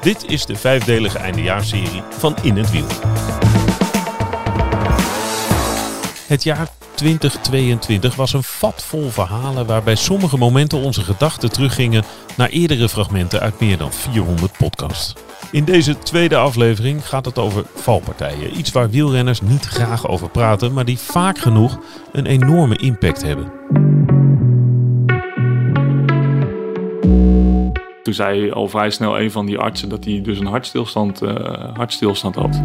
Dit is de vijfdelige eindejaarsserie van In het Wiel. Het jaar 2022 was een vat vol verhalen waarbij sommige momenten onze gedachten teruggingen naar eerdere fragmenten uit meer dan 400 podcasts. In deze tweede aflevering gaat het over valpartijen. Iets waar wielrenners niet graag over praten, maar die vaak genoeg een enorme impact hebben. Toen zei al vrij snel een van die artsen dat hij dus een hartstilstand, uh, hartstilstand had.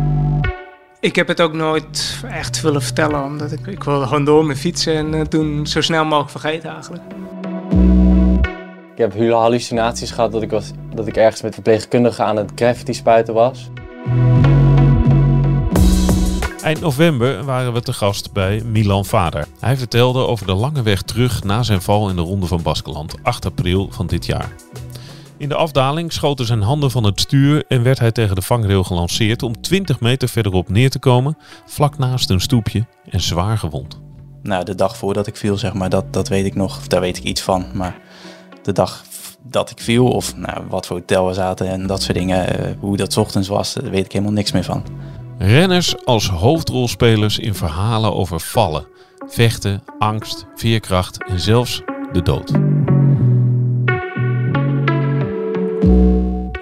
Ik heb het ook nooit echt willen vertellen, omdat ik, ik wilde gewoon door met fietsen en uh, toen zo snel mogelijk vergeten eigenlijk. Ik heb hallucinaties gehad dat ik, was, dat ik ergens met verpleegkundigen aan het graffiti spuiten was. Eind november waren we te gast bij Milan Vader. Hij vertelde over de lange weg terug na zijn val in de Ronde van Baskeland, 8 april van dit jaar. In de afdaling schoten zijn handen van het stuur en werd hij tegen de vangrail gelanceerd om 20 meter verderop neer te komen, vlak naast een stoepje en zwaar gewond. Nou, de dag voordat ik viel, zeg maar, dat, dat weet ik nog, daar weet ik iets van. Maar de dag dat ik viel, of nou, wat voor hotel we zaten en dat soort dingen, uh, hoe dat ochtends was, daar weet ik helemaal niks meer van. Renners als hoofdrolspelers in verhalen over vallen, vechten, angst, veerkracht en zelfs de dood.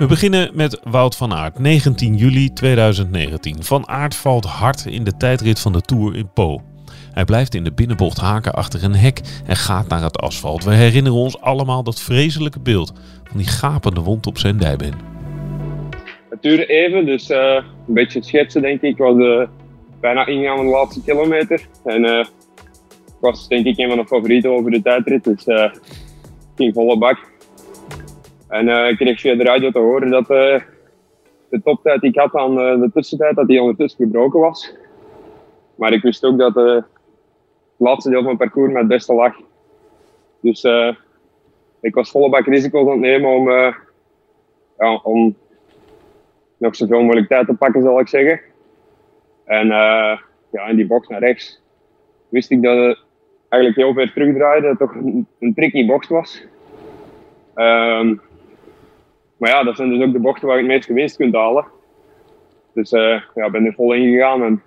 We beginnen met Wout van Aert, 19 juli 2019. Van Aert valt hard in de tijdrit van de Tour in Po. Hij blijft in de binnenbocht haken achter een hek en gaat naar het asfalt. We herinneren ons allemaal dat vreselijke beeld van die gapende wond op zijn dijbeen. Het duurde even, dus uh, een beetje schetsen denk ik. Ik was uh, bijna ingegaan aan de laatste kilometer. En uh, was denk ik een van de favorieten over de tijdrit, dus ging volle bak. En uh, ik kreeg via de radio te horen dat uh, de toptijd die ik had aan uh, de tussentijd, dat die ondertussen gebroken was. Maar ik wist ook dat het laatste deel van het parcours met het beste lag. Dus ik was volle bak risico's aan nemen om, ja, om nog zoveel mogelijk tijd te pakken, zal ik zeggen. En ja, in die box naar rechts wist ik dat het eigenlijk heel ver terugdraaide, dat het toch een, tricky box was. Um, maar ja, dat zijn dus ook de bochten waar je het meeste winst kunt halen. Dus uh, ja, ben er vol in gegaan. En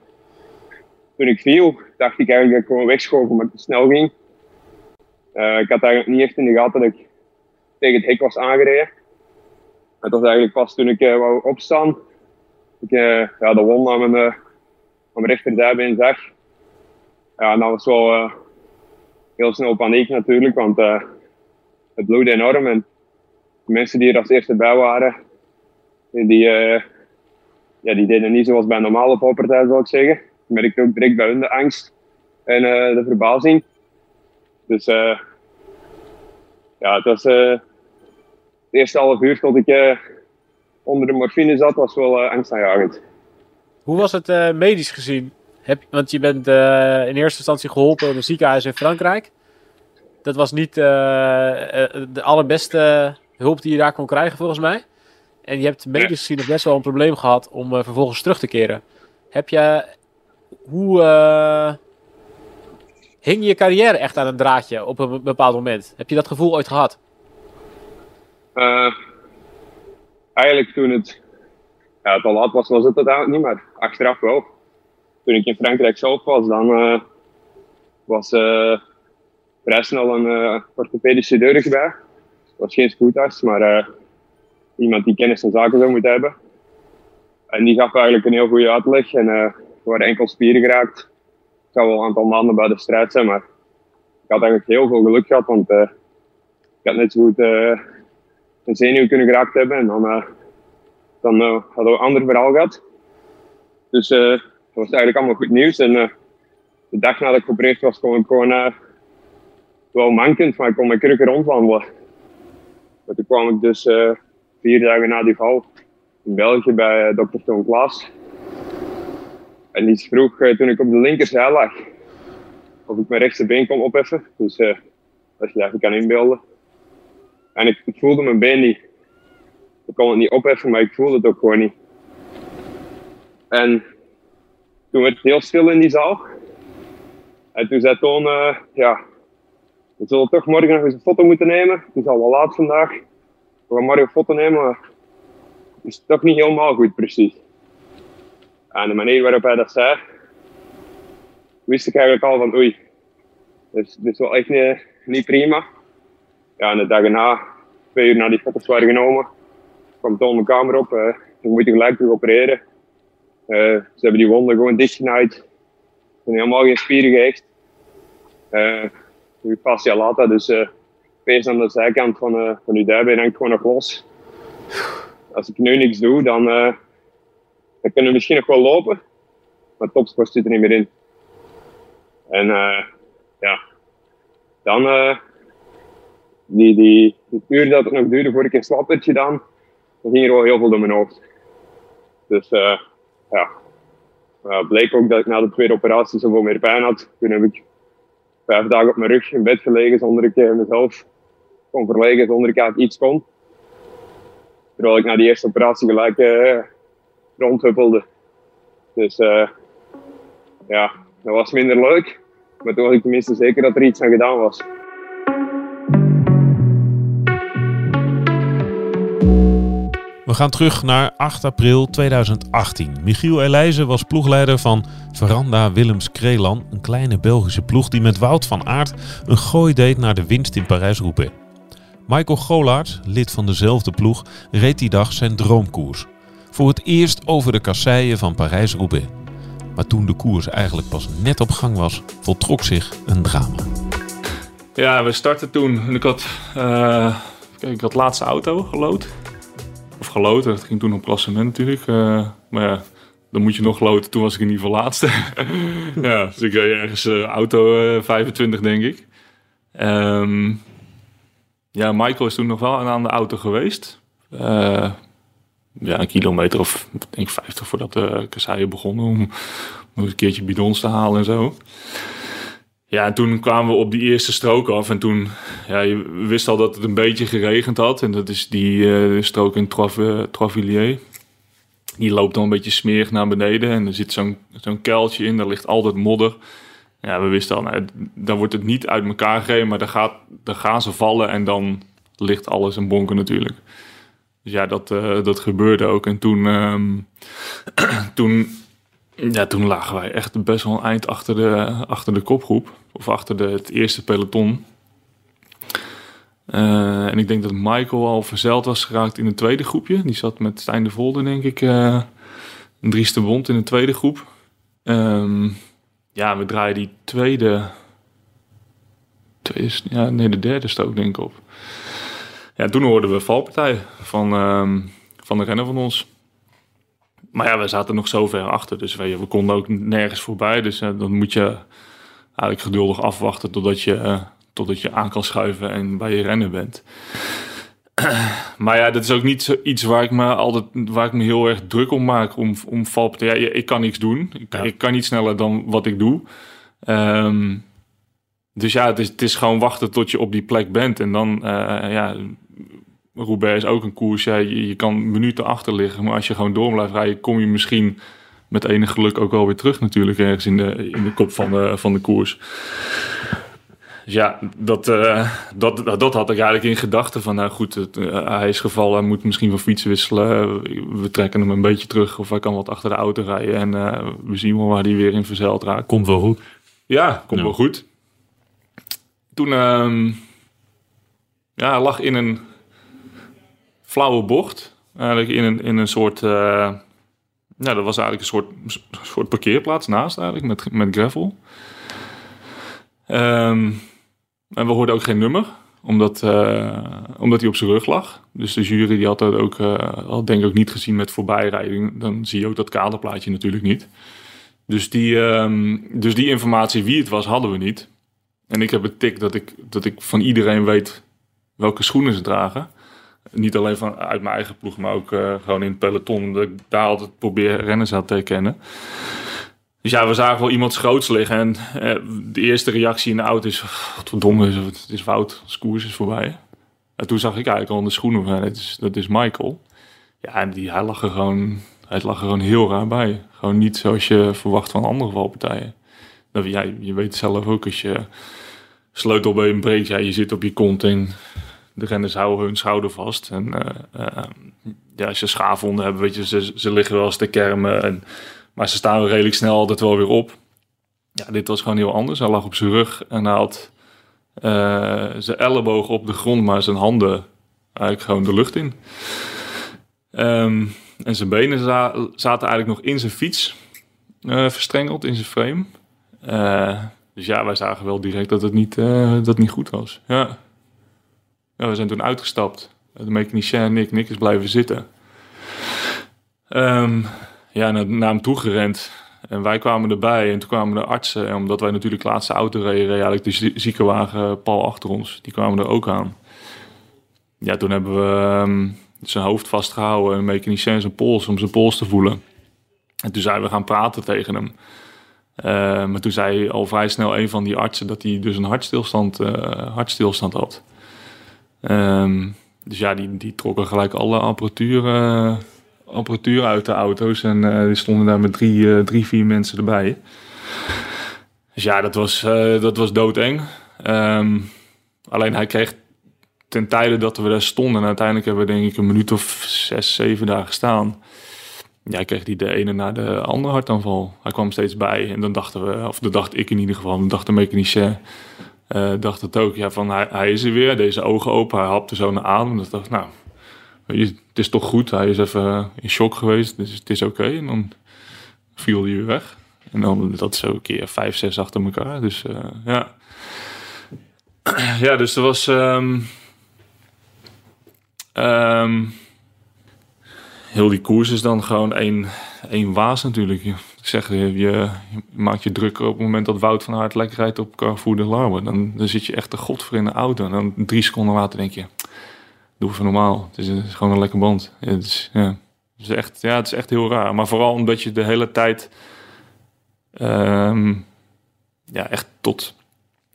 toen ik viel, dacht ik eigenlijk dat ik gewoon wegschoven omdat ik te snel ging. Uh, ik had eigenlijk niet echt in de gaten dat ik tegen het hek was aangereden. Het was eigenlijk pas toen ik uh, wou opstaan. Ik ja, de wond aan mijn, mijn rechterdijbeen zag. Ja, en dat was wel heel snel paniek natuurlijk, want het bloedde enorm. En mensen die er als eerste bij waren, die, uh, ja, die deden niet zoals bij een normale poppartij, zou ik zeggen. Ik merkte ook direct bij hun de angst en uh, de verbazing. Dus uh, ja, het was het eerste half uur tot ik onder de morfine zat, was wel angstaanjagend. Hoe was het medisch gezien? Heb, want je bent in eerste instantie geholpen in een ziekenhuis in Frankrijk. Dat was niet de allerbeste hulp die je daar kon krijgen volgens mij. En je hebt medisch gezien best wel een probleem gehad om uh, vervolgens terug te keren. Heb je, hoe uh, hing je carrière echt aan een draadje op een bepaald moment? Heb je dat gevoel ooit gehad? Uh, eigenlijk toen het, ja, het al laat was, was het uiteindelijk niet, maar achteraf wel. Toen ik in Frankrijk zelf was, dan was vrij snel een orthopedische chirurg bij was geen spoedarts, maar uh, iemand die kennis van zaken zou moeten hebben. En die gaf eigenlijk een heel goede uitleg. En uh, er waren enkel spieren geraakt. Ik zou wel een aantal maanden bij de strijd zijn, maar ik had eigenlijk heel veel geluk gehad. Want uh, ik had net zo goed een zenuw kunnen geraakt hebben. En dan, dan hadden we een ander verhaal gehad. Dus dat was eigenlijk allemaal goed nieuws. En de dag nadat ik geopereerd was, kon ik gewoon wel mankend, maar ik kon mijn krukken rondwandelen. Maar toen kwam ik dus uh, vier dagen na die val in België bij uh, dokter Toon Klaas. En die vroeg uh, toen ik op de linkerzij lag of ik mijn rechtse been kon opheffen. Dus als je dat even kan inbeelden. En ik, voelde mijn been niet. Ik kon het niet opheffen, maar ik voelde het ook gewoon niet. En toen werd het heel stil in die zaal. En toen zei Toon, ja, we zullen toch morgen nog eens een foto moeten nemen. Het is al wel laat vandaag. We gaan morgen een foto nemen, maar het is toch niet helemaal goed precies. En de manier waarop hij dat zei, wist ik eigenlijk al van oei, dus dit is wel echt niet, prima. Ja, en de dag erna, twee uur na die foto's waren genomen, kwam Toon de kamer op. Uh, moet je gelijk terug opereren. Uh, ze hebben die wonden gewoon dichtgenaaid. Er zijn helemaal geen spieren gehecht. Uh, je fascia lata, dus uh, aan de zijkant van, uh, van dijbeen hangt gewoon nog los. Als ik nu niks doe, dan, uh, dan kunnen we misschien nog wel lopen, maar topsport zit er niet meer in. En ja, dan die, die, die uur dat het nog duurde voordat ik een slap had gedaan, dan ging er wel heel veel door mijn hoofd. Dus ja, uh, bleek ook dat ik na de tweede operatie zoveel meer pijn had. Toen heb ik vijf dagen op mijn rug in bed gelegen zonder ik mezelf kon verlegen, zonder ik eigenlijk iets kon. Terwijl ik na die eerste operatie gelijk uh, rondhuppelde. Dus uh, ja, dat was minder leuk. Maar toen was ik tenminste zeker dat er iets aan gedaan was. Gaan terug naar 8 april 2018. Michiel Elijzen was ploegleider van Veranda Willems Krelan, een kleine Belgische ploeg die met Wout van Aert een gooi deed naar de winst in Parijs-Roubaix. Michael Golaert, lid van dezelfde ploeg, reed die dag zijn droomkoers. Voor het eerst over de kasseien van Parijs-Roubaix. Maar toen de koers eigenlijk pas net op gang was, voltrok zich een drama. Ja, we startten toen en ik had, uh, ik had laatste auto gelood. Of geloten, dat ging toen op klassement natuurlijk. Uh, maar ja, dan moet je nog loten. Toen was ik in ieder geval laatste. ja, dus ik reed ergens uh, auto 25 denk ik. Um, ja, Michael is toen nog wel aan de auto geweest. Ja, een kilometer of denk 50 voordat de kasseien begonnen. Om nog een keertje bidons te halen en zo. Ja, en toen kwamen we op die eerste strook af. En toen, ja, je wist al dat het een beetje geregend had. En dat is die uh, strook in Trovilliers. Die loopt dan een beetje smerig naar beneden. En er zit zo'n zo'n kuiltje in, daar ligt altijd modder. Ja, we wisten al, nou, dan wordt het niet uit elkaar gereden, maar dan, gaat, dan gaan ze vallen en dan ligt alles in bonken natuurlijk. Dus ja, dat, uh, dat gebeurde ook. En toen, um, toen, ja, toen lagen wij echt best wel een eind achter de, achter de kopgroep. Of achter de, het eerste peloton. Uh, en ik denk dat Michael al verzeild was geraakt in een tweede groepje. Die zat met Stijn de Volder, denk ik, een drieste bond in een tweede groep. Um, ja, we draaien die tweede, tweede ja, nee, de derde stook denk ik op. Ja, toen hoorden we valpartij van, um, van de renner van ons. Maar ja, we zaten nog zo ver achter, dus we, we konden ook nergens voorbij. Dus uh, dan moet je eigenlijk geduldig afwachten totdat je, uh, totdat je aan kan schuiven en bij je rennen bent. maar ja, dat is ook niet zo iets waar ik me altijd waar ik me heel erg druk om maak om, om. Ja, ik kan niks doen. Ik, ja. ik, kan niet sneller dan wat ik doe. Um, dus ja, het is, het is gewoon wachten tot je op die plek bent. En dan, uh, ja, Roubaix is ook een koers. Ja, je, je, kan minuten achter liggen. Maar als je gewoon door blijft rijden, kom je misschien met enig geluk ook wel weer terug natuurlijk. Ergens in de, in de kop van de, van de koers. Dus ja, dat, uh, dat, dat had ik eigenlijk in gedachten van, nou goed, het, uh, hij is gevallen, hij moet misschien van fiets wisselen. We trekken hem een beetje terug of hij kan wat achter de auto rijden en uh, we zien wel waar hij weer in verzeild raakt. Komt wel goed. Ja, komt ja. wel goed. Toen, um, ja, lag in een flauwe bocht, eigenlijk in een, in een soort, nou dat was eigenlijk een soort, soort parkeerplaats naast eigenlijk, met, met gravel. Um, en we hoorden ook geen nummer, omdat, uh, omdat hij op zijn rug lag. Dus de jury die had dat ook, uh, had denk ik ook niet gezien met voorbijrijding. Dan zie je ook dat kaderplaatje natuurlijk niet. Dus die, um, dus die informatie wie het was, hadden we niet. En ik heb het tik dat ik, dat ik van iedereen weet welke schoenen ze dragen. Niet alleen van, uit mijn eigen ploeg, maar ook uh, gewoon in het peloton. Dat ik daar altijd probeer renners aan te herkennen. Dus ja, we zagen wel iemand groots liggen. En eh, de eerste reactie in de auto is... Wat verdomme, het is fout. Het koers is voorbij. En toen zag ik eigenlijk al in de schoenen van... Dat is, dat is Michael. Ja, en die, hij, lag er gewoon, hij lag gewoon heel raar bij. Gewoon niet zoals je verwacht van andere valpartijen. Dat, ja, je weet zelf ook als je sleutelbeen breekt, ja, je zit op je kont en de renners houden hun schouder vast. En uh, uh, ja, als je schaafwonden hebben, weet je, ze, liggen wel eens te kermen. En, maar ze staan redelijk snel altijd wel weer op. Ja, dit was gewoon heel anders. Hij lag op zijn rug en hij had uh, zijn elleboog op de grond, maar zijn handen eigenlijk gewoon de lucht in. Um, en zijn benen za zaten eigenlijk nog in zijn fiets verstrengeld, in zijn frame. Dus ja, wij zagen wel direct dat het niet, dat het niet goed was. Ja. We zijn toen uitgestapt. De mechanicien en ik, Nick is blijven zitten. Um, ja, naar, hem toe gerend. En wij kwamen erbij en toen kwamen de artsen. En omdat wij natuurlijk de laatste auto reden, eigenlijk de ziekenwagen pal achter ons. Die kwamen er ook aan. Ja, toen hebben we um, zijn hoofd vastgehouden en een mechanicien zijn pols om zijn pols te voelen. En toen zijn we gaan praten tegen hem. Uh, maar toen zei al vrij snel een van die artsen dat hij dus een hartstilstand, uh, hartstilstand had. Um, dus ja, die, die trokken gelijk alle apparatuur, uh, apparatuur uit de auto's. En uh, die stonden daar met drie, uh, drie, vier mensen erbij. Dus ja, dat was, dat was doodeng. Um, alleen hij kreeg ten tijde dat we daar stonden... en uiteindelijk hebben we denk ik een minuut of zes, zeven dagen gestaan... Ja, kreeg hij de ene na de andere hartaanval. Hij kwam steeds bij en dan dachten we, of dat dacht ik in ieder geval, dan dacht de mechanicien, uh, dacht het ook, ja, van hij, is er weer, deze ogen open, hij hapte zo naar adem. Dus dacht, nou, het is toch goed, hij is even in shock geweest, dus het is oké. En dan viel hij weer weg. En dan dat zo een keer vijf, zes achter elkaar. Dus uh, ja. ja, dus er was. Um, um, heel die koers is dan gewoon één, één waas natuurlijk. Ik zeg, je, je, maakt je druk op het moment dat Wout van Aert lekker rijdt op Carrefour de. Dan, dan zit je echt de god voor in de auto. En dan drie seconden later denk je, doe even normaal. Het is, het is gewoon een lekker band. Het is, ja, het is echt, ja, het is echt heel raar. Maar vooral omdat je de hele tijd um, ja, echt tot,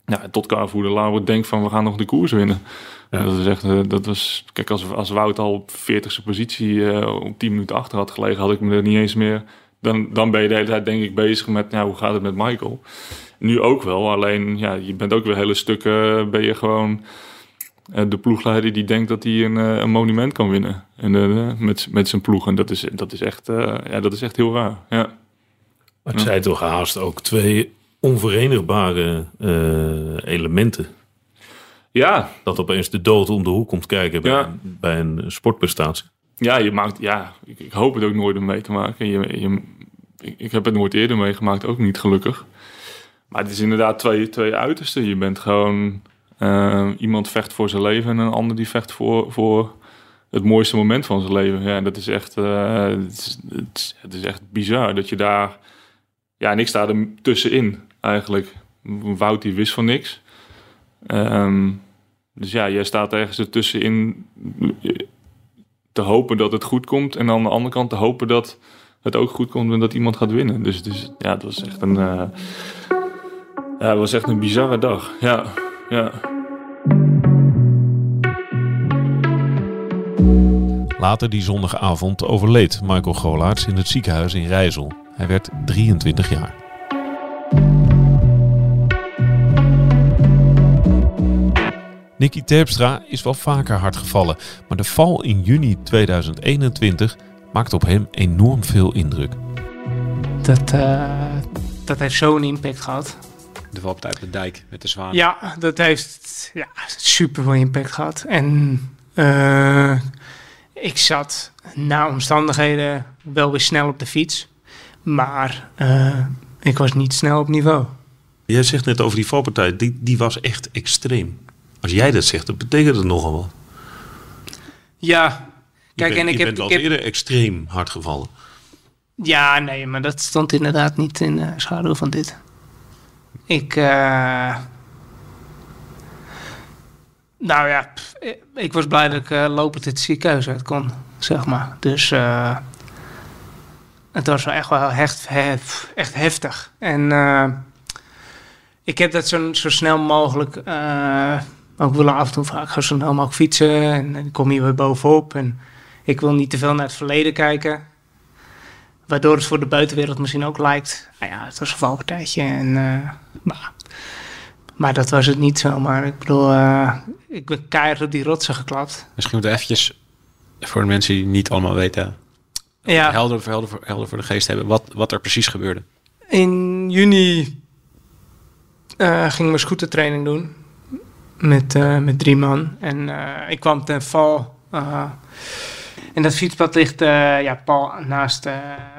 ja, tot Carrefour de denkt van we gaan nog de koers winnen. Ja. Dat is echt, dat was, kijk, als, als Wout al op 40ste positie uh, op 10 minuten achter had gelegen, had ik me er niet eens meer. Dan, dan ben je de hele tijd, denk ik, bezig met, nou, hoe gaat het met Michael? Nu ook wel, alleen, ja, je bent ook weer hele stukken, ben je gewoon uh, de ploegleider die denkt dat hij een, uh, een monument kan winnen. En, uh, met, met zijn ploeg. En dat is, dat is, echt, ja, dat is echt heel raar. Ja. Maar het zijn toch haast ook twee onverenigbare elementen. Ja. Dat opeens de dood om de hoek komt kijken bij, ja. bij een sportprestatie. Ja, je maakt, ja ik, ik, hoop het ook nooit om mee te maken. Je, je, ik, heb het nooit eerder meegemaakt, ook niet gelukkig. Maar het is inderdaad twee, twee uitersten. Je bent gewoon uh, iemand vecht voor zijn leven en een ander die vecht voor, voor het mooiste moment van zijn leven. Ja, dat is echt, uh, het, is, echt bizar dat je daar. Ja, en ik sta er tussenin eigenlijk. Wout die wist van niks. Um, dus ja, jij staat ergens ertussenin te hopen dat het goed komt. En aan de andere kant te hopen dat het ook goed komt en dat iemand gaat winnen. Dus, dus ja, het was echt een, uh, ja, het was echt een bizarre dag. Ja, ja. Later die zondagavond overleed Michael Golaerts in het ziekenhuis in Rijssel. Hij werd 23 jaar. Nicky Terpstra is wel vaker hard gevallen, maar de val in juni 2021 maakt op hem enorm veel indruk. Dat, uh, dat heeft zo'n impact gehad. De valpartij op de dijk met de zwaan. Ja, dat heeft ja, super veel impact gehad. En uh, ik zat na omstandigheden wel weer snel op de fiets, maar uh, ik was niet snel op niveau. Jij zegt net over die valpartij, die, die was echt extreem. Als jij dat zegt, dat betekent het nogal wel. Ja, kijk, en ik heb. ik heb eerder extreem hard gevallen. ja, nee, maar dat stond inderdaad niet in de schaduw van dit. Ik. eh nou ja, pff, ik- was blij dat ik eh, lopend het ziekenhuis uit kon, zeg maar. Dus. eh het was wel echt wel echt, hef- echt heftig. En. ik heb dat zo, zo snel mogelijk eh, ook willen af en toe vaak zo snel mogelijk fietsen. En, ik kom hier weer bovenop. En ik wil niet te veel naar het verleden kijken. Waardoor het voor de buitenwereld misschien ook lijkt. Nou ja, het was een valpartijtje. En, eh, maar Maar dat was het niet zomaar. Ik bedoel, eh, ik ben keihard op die rotsen geklapt. Misschien moeten we eventjes, voor de mensen die niet allemaal weten, Ja, helder, helder, voor, helder voor de geest hebben, wat, wat er precies gebeurde. in juni eh, gingen we scootertraining doen met, eh, met drie man. En eh, ik kwam ten val. eh, en dat fietspad ligt eh, ja, pal naast eh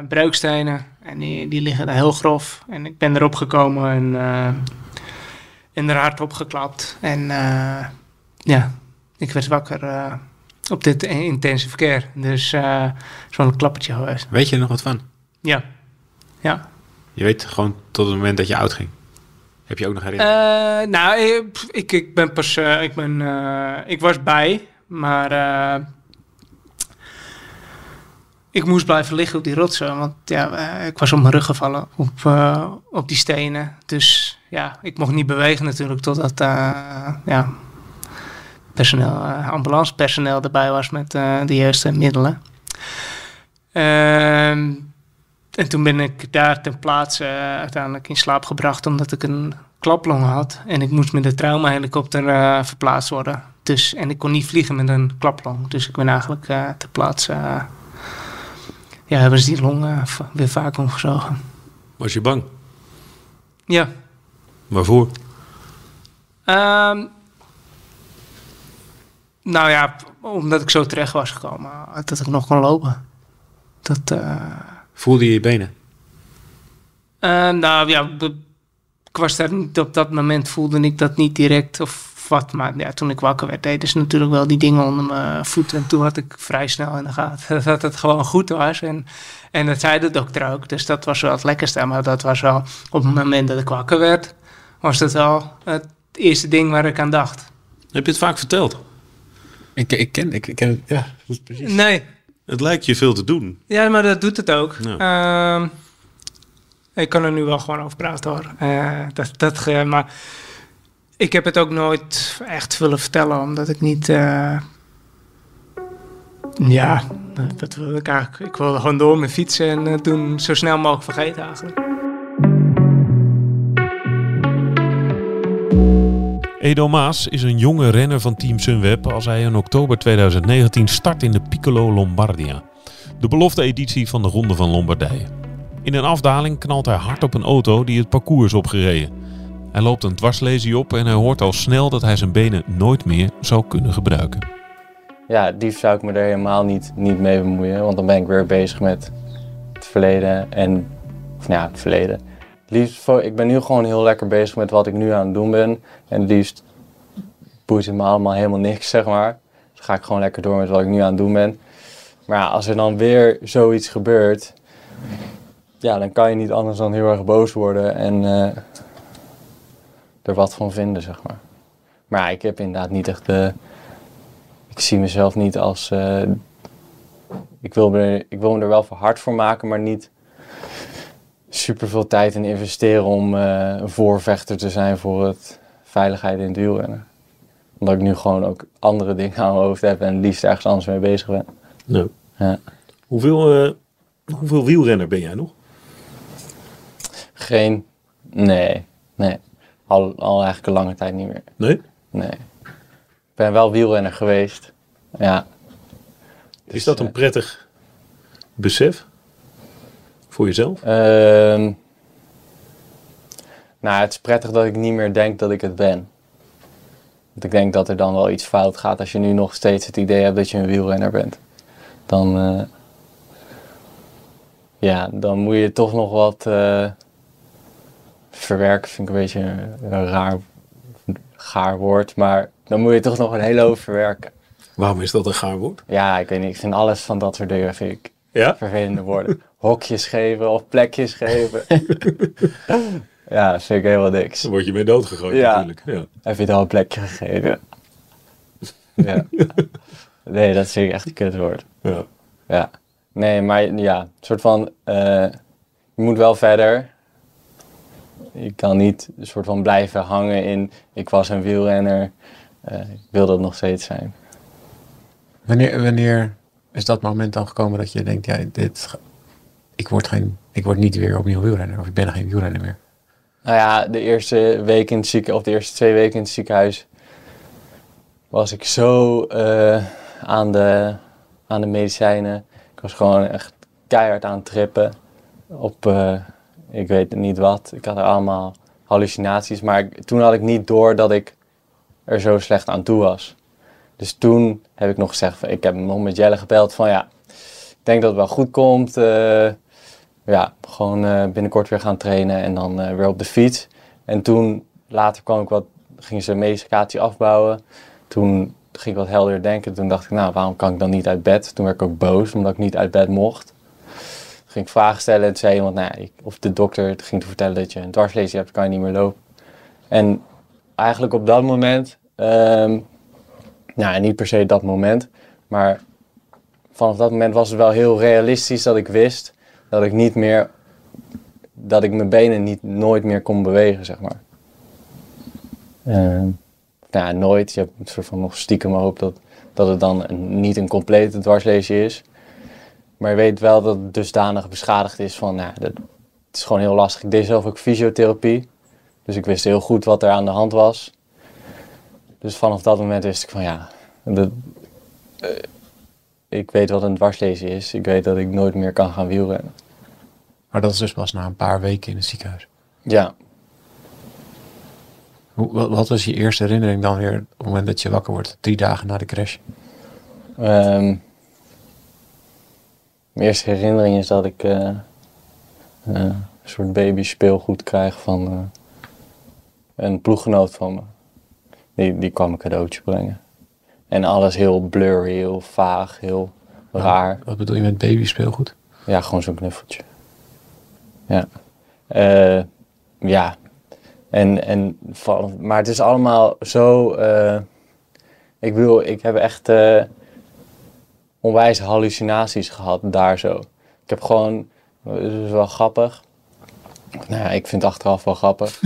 breukstenen. En die, die liggen daar heel grof. En ik ben erop gekomen en, eh en er hard opgeklapt. En eh, ja, ik werd wakker eh, op dit intense verkeer. Dus eh zo'n klappertje geweest. Weet je er nog wat van? Ja, ja. Je weet gewoon tot het moment dat je oud ging. Heb je ook nog herinnering? Eh, nou, ik, pff, ik, ik ben pas. eh, ik, ben, eh, ik was bij, maar. eh, ik moest blijven liggen op die rotsen, want ja, eh, ik was op mijn rug gevallen op, eh, op die stenen. Dus ja, ik mocht niet bewegen natuurlijk totdat eh, ja, personeel, eh, ambulancepersoneel erbij was met eh, de juiste middelen. Ehm, en toen ben ik daar ten plaatse eh, uiteindelijk in slaap gebracht omdat ik een klaplong had. En ik moest met de traumahelikopter eh verplaatst worden. Dus, en ik kon niet vliegen met een klaplong. Dus ik ben eigenlijk eh ter plaatse... ja, hebben ze die long weer vaak omgezogen. Was je bang? Ja. Waarvoor? Ehm, nou ja, omdat ik zo terecht was gekomen. Dat ik nog kon lopen. Dat... Voelde je je benen? Eh, nou ja, ik was daar niet op dat moment voelde ik dat niet direct of wat. Maar ja, toen ik wakker werd, deden ze natuurlijk wel die dingen onder mijn voeten. En toen had ik vrij snel in de gaten dat het gewoon goed was. En, en dat zei de dokter ook. Dus dat was wel het lekkerste. Maar dat was wel op het moment dat ik wakker werd, was dat wel het eerste ding waar ik aan dacht. Heb je het vaak verteld? Ik, ik ken, ik, ik ken het, ja, precies. Nee, Het lijkt je veel te doen. Ja, maar dat doet het ook. Ja. Ehm, ik kan er nu wel gewoon over praten hoor. Eh, dat, dat, ge- maar ik heb het ook nooit echt willen vertellen, omdat ik niet. eh, ja, dat wil ik eigenlijk. Ik wilde gewoon door met fietsen en eh, toen zo snel mogelijk vergeten eigenlijk. Edo Maas is een jonge renner van Team Sunweb als hij in oktober 2019 start in de Piccolo Lombardia. De belofte editie van de Ronde van Lombardije. In een afdaling knalt hij hard op een auto die het parcours is opgereden. Hij loopt een dwarslesie op en hij hoort al snel dat hij zijn benen nooit meer zou kunnen gebruiken. Ja, liefst zou ik me er helemaal niet, niet mee bemoeien, want dan ben ik weer bezig met het verleden en, of nou ja, het verleden. Liefst, ik ben nu gewoon heel lekker bezig met wat ik nu aan het doen ben en liefst boeit het me allemaal helemaal niks, zeg maar. Dus ga ik gewoon lekker door met wat ik nu aan het doen ben. Maar ja, als er dan weer zoiets gebeurt, ja, dan kan je niet anders dan heel erg boos worden en eh, er wat van vinden, zeg maar. Maar ja, ik heb inderdaad niet echt de ik zie mezelf niet als. eh, ik, wil me, ik wil me er wel voor hard voor maken, maar niet super veel tijd in investeren om eh, een voorvechter te zijn voor het veiligheid in het wielrennen. Omdat ik nu gewoon ook andere dingen aan mijn hoofd heb en liefst ergens anders mee bezig ben. Nou, Ja. hoeveel, eh, hoeveel wielrenner ben jij nog? Geen. Nee, nee. Al, al eigenlijk een lange tijd niet meer. Nee? Nee. Ik ben wel wielrenner geweest. Ja. Is Dus, dat eh, een prettig besef? Voor jezelf? Ehm, nou, het is prettig dat ik niet meer denk dat ik het ben. Want ik denk dat er dan wel iets fout gaat als je nu nog steeds het idee hebt dat je een wielrenner bent. Dan, eh, ja, dan moet je toch nog wat eh, verwerken. Vind ik een beetje een, een raar, gaar woord. Maar dan moet je toch nog een hele hoop verwerken. Waarom is dat een gaar woord? Ja, ik weet niet. Ik vind alles van dat soort dingen vind ik Ja? vervelende woorden. Hokjes geven of plekjes geven. ja, dat vind ik helemaal niks. Dan word je mee doodgegooid Ja. natuurlijk. Ja. Heb je het al een plekje gegeven? ja. Nee, dat vind ik echt een kutwoord. Ja. Ja. Nee, maar ja, een soort van... eh, je moet wel verder. Je kan niet een soort van blijven hangen in... Ik was een wielrenner. eh, ik wil dat nog steeds zijn. Wanneer, wanneer is dat moment dan gekomen dat je denkt, ja, dit, ik word, geen, ik word niet weer opnieuw wielrenner, of ik ben geen wielrenner meer? Nou ja, de eerste week in het ziekenhuis, of de eerste twee weken in het ziekenhuis, was ik zo eh, aan, de, aan de medicijnen. Ik was gewoon echt keihard aan het trippen op, eh, ik weet niet wat. Ik had er allemaal hallucinaties, maar toen had ik niet door dat ik er zo slecht aan toe was. Dus toen heb ik nog gezegd, ik heb nog met Jelle gebeld van ja, ik denk dat het wel goed komt. eh, ja, gewoon eh, binnenkort weer gaan trainen en dan eh, weer op de fiets. En toen, later kwam ik wat, gingen ze medicatie afbouwen. Toen ging ik wat helder denken. Toen dacht ik, nou, waarom kan ik dan niet uit bed? Toen werd ik ook boos, omdat ik niet uit bed mocht. Ging ik vragen stellen en zei iemand, nou, ik, of de dokter ging te vertellen dat je een dwarslesie hebt, kan je niet meer lopen. En eigenlijk op dat moment, ehm nou, niet per se dat moment, maar vanaf dat moment was het wel heel realistisch dat ik wist dat ik niet meer, dat ik mijn benen niet nooit meer kon bewegen, zeg maar. Ehm, nou nooit. Je hebt een soort van nog stiekem hoop dat, dat het dan een, niet een complete dwarslesie is. Maar je weet wel dat het dusdanig beschadigd is van, nou, dat, het is gewoon heel lastig. Ik deed zelf ook fysiotherapie. Dus ik wist heel goed wat er aan de hand was. Dus vanaf dat moment wist ik van, ja, dat, eh, ik weet wat een dwarslesie is. Ik weet dat ik nooit meer kan gaan wielrennen. Maar dat is dus pas na een paar weken in het ziekenhuis. Ja, Hoe, wat, wat was je eerste herinnering dan weer op het moment dat je wakker wordt? Drie dagen na de crash. Ehm, mijn eerste herinnering is dat ik eh, eh, een soort baby speelgoed krijg van een ploeggenoot van me. Die, die kwam een cadeautje brengen. En alles heel blurry, heel vaag, heel raar. Wat bedoel je met baby speelgoed? Ja, gewoon zo'n knuffeltje. Ja. Eh, ja. En, en, van- maar het is allemaal zo... eh, ik bedoel, ik heb echt eh, onwijs hallucinaties gehad daar zo. Ik heb gewoon... Het is wel grappig. Nou ja, ik vind het achteraf wel grappig.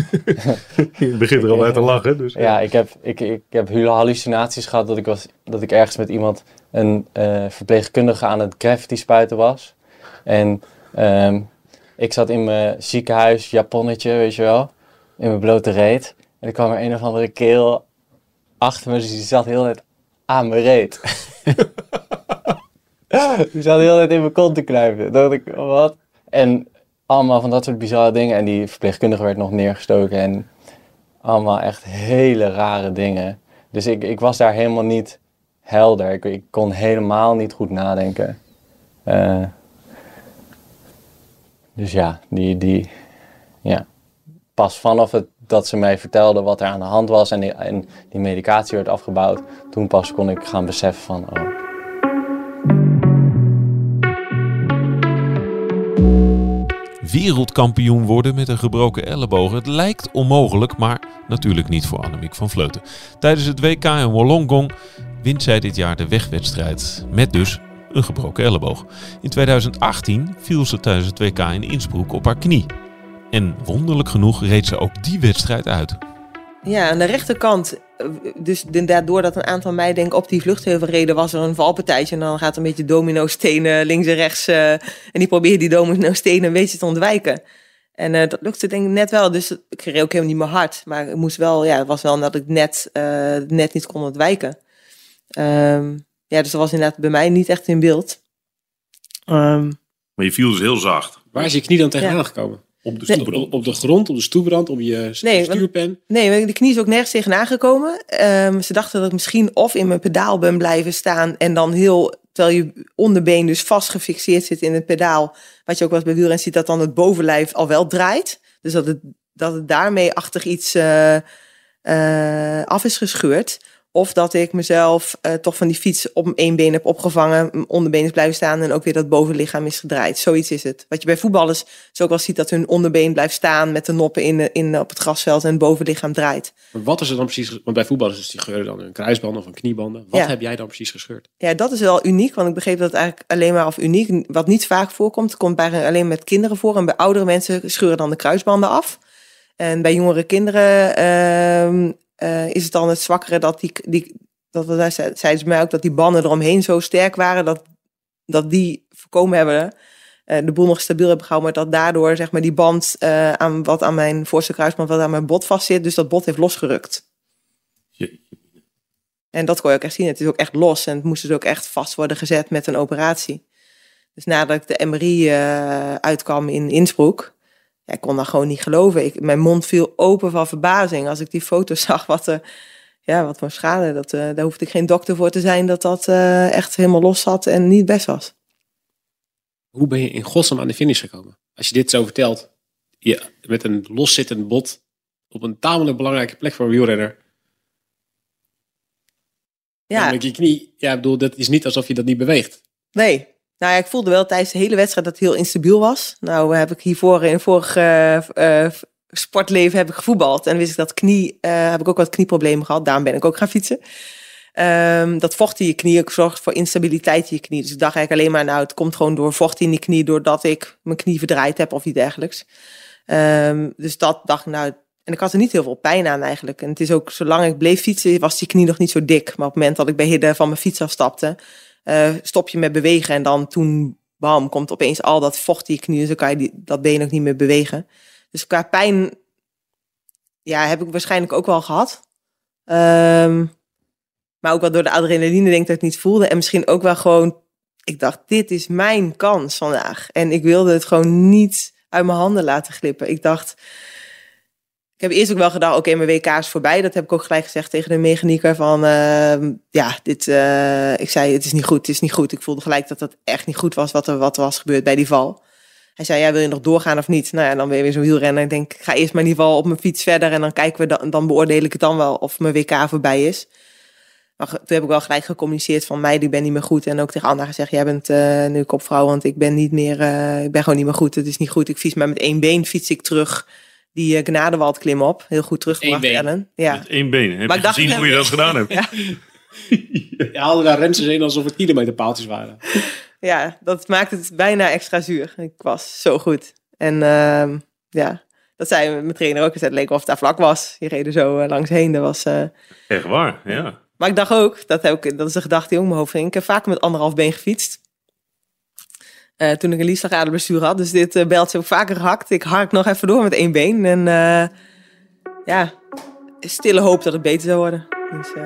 Je begint er al uit te lachen. Dus, Ja, ik heb, ik, ik heb hallucinaties gehad dat ik, was, dat ik ergens met iemand, een eh, verpleegkundige aan het graffiti spuiten was. En ehm, ik zat in mijn ziekenhuis japonnetje, weet je wel, in mijn blote reet. En er kwam er een of andere keel achter me, dus die zat heel net aan mijn reet. die zat heel net in mijn kont te. Toen dacht ik, wat? En allemaal van dat soort bizarre dingen. En die verpleegkundige werd nog neergestoken en allemaal echt hele rare dingen. Dus ik, ik was daar helemaal niet helder. Ik, ik kon helemaal niet goed nadenken. Eh, dus ja, die, die, ja, pas vanaf het, dat ze mij vertelden wat er aan de hand was en die, en die medicatie werd afgebouwd, toen pas kon ik gaan beseffen van, oh, Wereldkampioen worden met een gebroken elleboog. Het lijkt onmogelijk, maar natuurlijk niet voor Annemiek van Vleuten. Tijdens het WK in Wollongong wint zij dit jaar de wegwedstrijd. Met dus een gebroken elleboog. In 2018 viel ze tijdens het WK in Innsbruck op haar knie. En wonderlijk genoeg reed ze ook die wedstrijd uit. Ja, aan de rechterkant, dus inderdaad doordat een aantal meiden op die vluchtheuvel reden, was er een valpartijtje. En dan gaat een beetje domino-stenen links en rechts. eh, en die probeerde die domino-stenen een beetje te ontwijken. En eh, dat lukte denk ik net wel. Dus ik reed ook helemaal niet meer hard. Maar ik moest wel, ja, het was wel dat ik net, eh, net niet kon ontwijken. Ehm, ja, dus dat was inderdaad bij mij niet echt in beeld. Ehm, Maar je viel dus heel zacht. Waar is je knie dan tegenaan Ja. gekomen? Op de stoep. Op, op de grond, op de stoeprand, op je Nee, want- stuurpen? Nee, de knie is ook nergens tegenaan gekomen. Ehm, ze dachten dat ik misschien of in mijn pedaal ben blijven staan en dan heel, terwijl je onderbeen dus vast gefixeerd zit in het pedaal, wat je ook wel eens bij wielrennen ziet, dat dan het bovenlijf al wel draait. Dus dat het, dat het daarmee achter iets eh, eh, af is gescheurd. Of dat ik mezelf eh, toch van die fiets op één been heb opgevangen, mijn onderbeen is blijven staan en ook weer dat bovenlichaam is gedraaid. Zoiets is het. Wat je bij voetballers zo ook wel ziet, dat hun onderbeen blijft staan met de noppen in, de- in, op het grasveld en het bovenlichaam draait. Maar wat is er dan precies... Want bij voetballers is die scheuren dan een kruisband of een kniebanden. Wat Ja. heb jij dan precies gescheurd? Ja, dat is wel uniek, want ik begreep dat eigenlijk alleen maar of uniek, wat niet vaak voorkomt, komt bij alleen met kinderen voor. En bij oudere mensen scheuren dan de kruisbanden af. En bij jongere kinderen eh, is het dan het zwakkere dat die, die dat we daar ze- zeiden ze mij ook dat die banden eromheen zo sterk waren dat, dat die voorkomen hebben eh, de boel nog stabiel heb gehouden, maar dat daardoor zeg maar die band eh, aan wat aan mijn voorste kruisband wat aan mijn bot vastzit, dus dat bot heeft losgerukt. En dat kon je ook echt zien. Het is ook echt los en het moest dus ook echt vast worden gezet met een operatie. Dus nadat ik de MRI uitkwam in Innsbruck, ja, ik kon dat gewoon niet geloven. Ik, mijn mond viel open van verbazing als ik die foto's zag. Wat, eh, ja, wat voor schade. Dat, eh, daar hoefde ik geen dokter voor te zijn dat dat eh, echt helemaal los zat en niet best was. Hoe ben je in godsnaam aan de finish gekomen? Als je dit zo vertelt, je, met een loszittend bot op een tamelijk belangrijke plek voor een wielrenner. Ja, Namelijk je knie. Ja, ik bedoel, dat is niet alsof je dat niet beweegt. nee. Nou ja, ik voelde wel tijdens de hele wedstrijd dat het heel instabiel was. Nou heb ik hiervoor in vorig eh, eh, sportleven heb ik gevoetbald. En wist ik dat knie, eh, heb ik ook wat knieproblemen gehad. Daarom ben ik ook gaan fietsen. Ehm, dat vocht in je knie ook zorgt voor instabiliteit in je knie. Dus ik dacht eigenlijk alleen maar, nou, het komt gewoon door vocht in die knie, doordat ik mijn knie verdraaid heb of iets dergelijks. Ehm, dus dat dacht ik, nou, en ik had er niet heel veel pijn aan eigenlijk. En het is ook, zolang ik bleef fietsen, was die knie nog niet zo dik. Maar op het moment dat ik bij Hidde van mijn fiets afstapte, eh, stop je met bewegen. En dan toen, bam, komt opeens al dat vocht in je knie. Dus dan kan je die, dat been ook niet meer bewegen. Dus qua pijn, ja, heb ik waarschijnlijk ook wel gehad. Ehm, maar ook wel door de adrenaline denk ik dat ik niet voelde. En misschien ook wel gewoon, ik dacht, dit is mijn kans vandaag. En ik wilde het gewoon niet uit mijn handen laten glippen. Ik dacht, ik heb eerst ook wel gedacht, oké, mijn WK is voorbij. Dat heb ik ook gelijk gezegd tegen de mechanieker van, ehm, ja, dit, eh, ik zei, het is niet goed, het is niet goed. Ik voelde gelijk dat dat echt niet goed was wat er wat was gebeurd bij die val. Hij zei, ja, wil je nog doorgaan of niet? Nou ja, dan ben je weer zo'n wielrenner. Ik denk, ik ga eerst maar in ieder geval op mijn fiets verder en dan kijken we dan, dan beoordeel ik het dan wel of mijn WK voorbij is. Maar toen heb ik wel gelijk gecommuniceerd van mij, ik ben niet meer goed. En ook tegen Anna gezegd, jij bent eh, nu kopvrouw, want ik ben niet meer, eh, ik ben gewoon niet meer goed. Het is niet goed. Ik fiets maar met één been fiets ik terug die uh, Gnadewald klim op. Heel goed teruggebracht, Eén been. Ellen. Ja. Met één been. Heb Maar je dacht, gezien hoe je dat gedaan hebt? Ja. Je haalde daar remses in alsof het kilometerpaaltjes waren. ja, dat maakt het bijna extra zuur. Ik was zo goed. En ehm, ja, dat zei mijn trainer ook. Het leek of het daar vlak was. Je reed er zo eh, langs heen. Dat was... eh, Echt waar, ja. Maar ik dacht ook, dat, heb ik, dat is een gedachte die ook in mijn hoofd ging. Ik heb vaak met anderhalf been gefietst. Eh, toen ik een liefslagaderbestuur had. Dus dit uh, beltje heb ik vaker gehakt. Ik hark nog even door met één been. En uh, ja, stille hoop dat het beter zou worden. Dus, uh...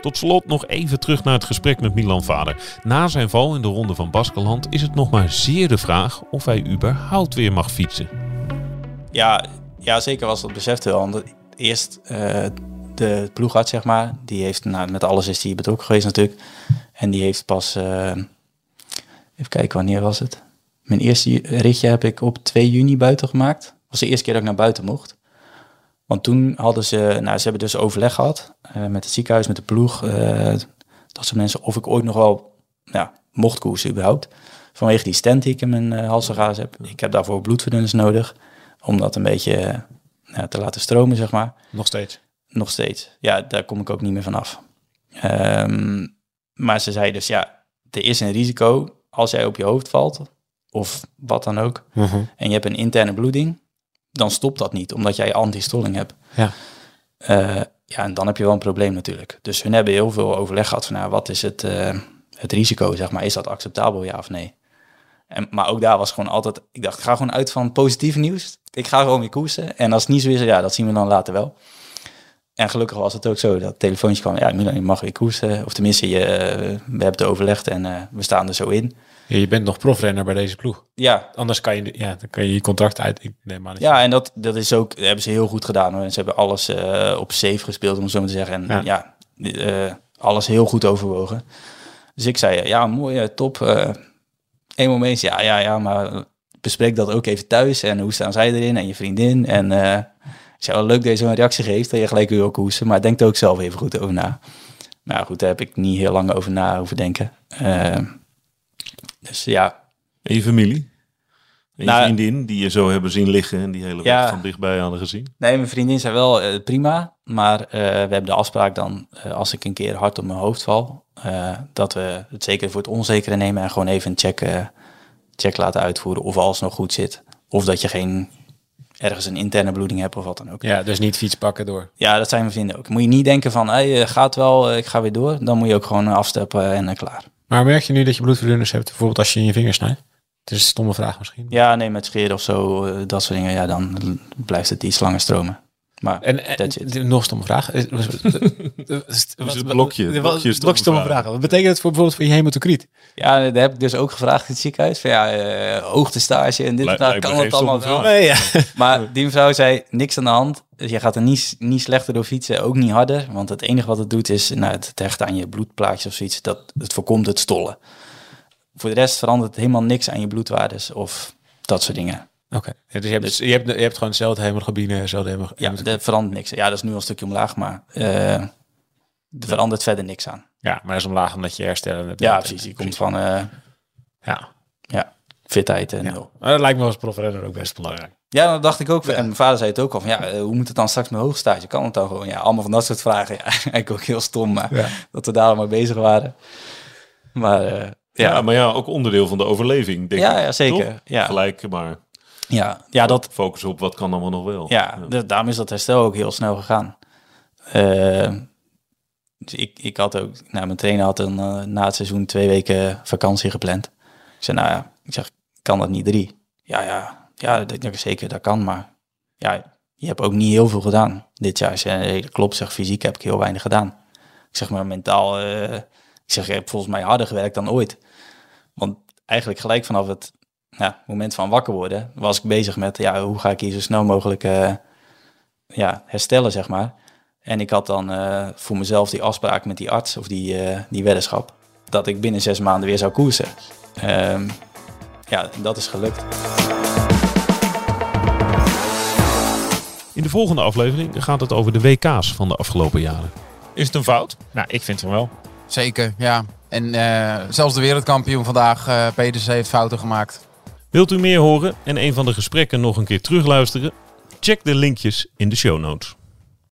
Tot slot nog even terug naar het gesprek met Milan Vader. Na zijn val in de ronde van Baskeland is het nog maar zeer de vraag of hij überhaupt weer mag fietsen. Ja, ja zeker was dat beseft wel. Want eerst uh, de ploegarts, zeg maar, die heeft, nou, met alles is hij betrokken geweest natuurlijk. En die heeft pas, uh, even kijken, wanneer was het? Mijn eerste ritje heb ik op 2 juni buiten gemaakt. Dat was de eerste keer dat ik naar buiten mocht. Want toen hadden ze, nou, ze hebben dus overleg gehad uh, met het ziekenhuis, met de ploeg. Uh, dat ze mensen of ik ooit nog wel mocht koersen überhaupt. Vanwege die stent die ik in mijn uh, halsgaas heb. Ik heb daarvoor bloedverdunners nodig. Om dat een beetje ja, te laten stromen, zeg maar. Nog steeds? Nog steeds. Ja, daar kom ik ook niet meer vanaf. Um, maar ze zei dus, ja, er is een risico als jij op je hoofd valt. Of wat dan ook. Mhm. En je hebt een interne bloeding dan stopt dat niet, omdat jij antistolling hebt. Ja. Uh, ja, en dan heb je wel een probleem natuurlijk. Dus hun hebben heel veel overleg gehad van, nou, wat is het, uh, het risico, zeg maar, is dat acceptabel, ja of nee? En, maar ook daar was gewoon altijd, ik dacht, ik ga gewoon uit van positief nieuws. Ik ga gewoon weer koersen. En als het niet zo is, ja, dat zien we dan later wel. En gelukkig was het ook zo, dat telefoontje kwam, ja, Milan, je mag weer koersen. Of tenminste, je, uh, we hebben het overlegd en uh, we staan er zo in. Ja, je bent nog profrenner bij deze ploeg. Ja. Anders kan je, ja, dan kan je je contract uit. Ik neem maar ja, en dat, dat is ook, dat hebben ze heel goed gedaan. Hoor. Ze hebben alles uh, op safe gespeeld, om het zo maar te zeggen. En ja, ja uh, alles heel goed overwogen. Dus ik zei, ja, mooi, top. Uh, Eén moment, ja, ja, ja, maar bespreek dat ook even thuis. En hoe staan zij erin en je vriendin. En zei, wel leuk dat je zo'n reactie geeft, dat je gelijk ook hoesten. Maar denk er ook zelf even goed over na. Maar goed, daar heb ik niet heel lang over na hoeven denken. Uh, dus ja. En je familie? En je Nou, vriendin die je zo hebben zien liggen en die hele Ja. weg van dichtbij hadden gezien? Nee, mijn vriendin zei wel eh, prima. Maar eh, we hebben de afspraak dan, eh, als ik een keer hard op mijn hoofd val, dat we het zeker voor het onzekere nemen en gewoon even een check, check laten uitvoeren of alles nog goed zit. Of dat je geen ergens een interne bloeding hebt of wat dan ook. Ja, dus niet fiets pakken door. Ja, dat zijn mijn vrienden ook. Moet je niet denken van, hey, eh, gaat wel, eh, ik ga weer door. Dan moet je ook gewoon afstappen en eh, klaar. Maar merk je nu dat je bloedverdunners hebt, bijvoorbeeld als je in je vingers snijdt? Het is een stomme vraag misschien. Ja, nee, met scheren of zo, eh, dat soort dingen, ja, dan blijft het iets langer stromen. Maar En, en it. de- nog een stomme vraag. Is- was- was- was- het blokje, het blokje is blokje stomme stomme vraag. Wat betekent het voor bijvoorbeeld voor je hematocriet? Ja, dat heb ik dus ook gevraagd in het ziekenhuis. Van ja, eh hoogtestage en dit en dat. Kan het allemaal. Nee, ja. Maar die mevrouw zei, niks aan de hand. Dus je gaat er niet, niet slechter door fietsen, ook niet harder. Want het enige wat het doet is nou, het hechten aan je bloedplaatjes of zoiets. Dat, het voorkomt het stollen. Voor de rest verandert het helemaal niks aan je bloedwaardes of dat soort dingen. Oké. Ja, dus je hebt, je, hebt, je hebt gewoon hetzelfde hemoglobine, hetzelfde hemo- Ja, hemoglobine. er verandert niks. Ja, dat is nu al een stukje omlaag, maar eh, er verandert verder niks aan. Ja, maar dat is omlaag omdat je herstellen hebt. Ja, precies. Die komt van eh, Ja. ja, fitheid en ja. nul. Maar dat lijkt me als profrenner ook best belangrijk. Ja, dat dacht ik ook. En mijn vader zei het ook al. Van, ja, eh, hoe moet het dan straks met hoogstage? Kan het dan gewoon? Ja, allemaal van dat soort vragen. Ja, eigenlijk ook heel stom, maar Ja. dat we daar mee bezig waren. Maar eh, Ja. ja, maar ja, ook onderdeel van de overleving, denk Ja, ik. ja, zeker. Toch? Ja. Gelijk, maar ja, ja, dat, focus op wat kan allemaal nog wel. ja, daarom is dat herstel ook heel snel gegaan. Eh, dus ik, ik had ook, nou, mijn trainer had een, eh, na het seizoen twee weken vakantie gepland. Ik zei, nou ja, ik zeg, kan dat niet drie? Ja, ja, ja, dat, dat- zeker, dat kan, maar ja, je hebt ook niet heel veel gedaan dit jaar. Ik zei, nee, dat klopt, zeg, fysiek heb ik heel weinig gedaan. Ik zeg maar mentaal, eh, ik zeg, je hebt volgens mij harder gewerkt dan ooit. Want eigenlijk gelijk vanaf het ja, moment van wakker worden was ik bezig met, ja, hoe ga ik hier zo snel mogelijk eh, ja, herstellen, zeg maar. En ik had dan eh, voor mezelf die afspraak met die arts, of die, eh, die weddenschap, dat ik binnen zes maanden weer zou koersen. Ehm, ja, dat is gelukt. In de volgende aflevering gaat het over de WK's van de afgelopen jaren. Is het een fout? Nou, ik vind het wel. Zeker, ja. En eh, zelfs de wereldkampioen vandaag, eh Pedersen, heeft fouten gemaakt. Wilt u meer horen en een van de gesprekken nog een keer terugluisteren? Check de linkjes in de show notes.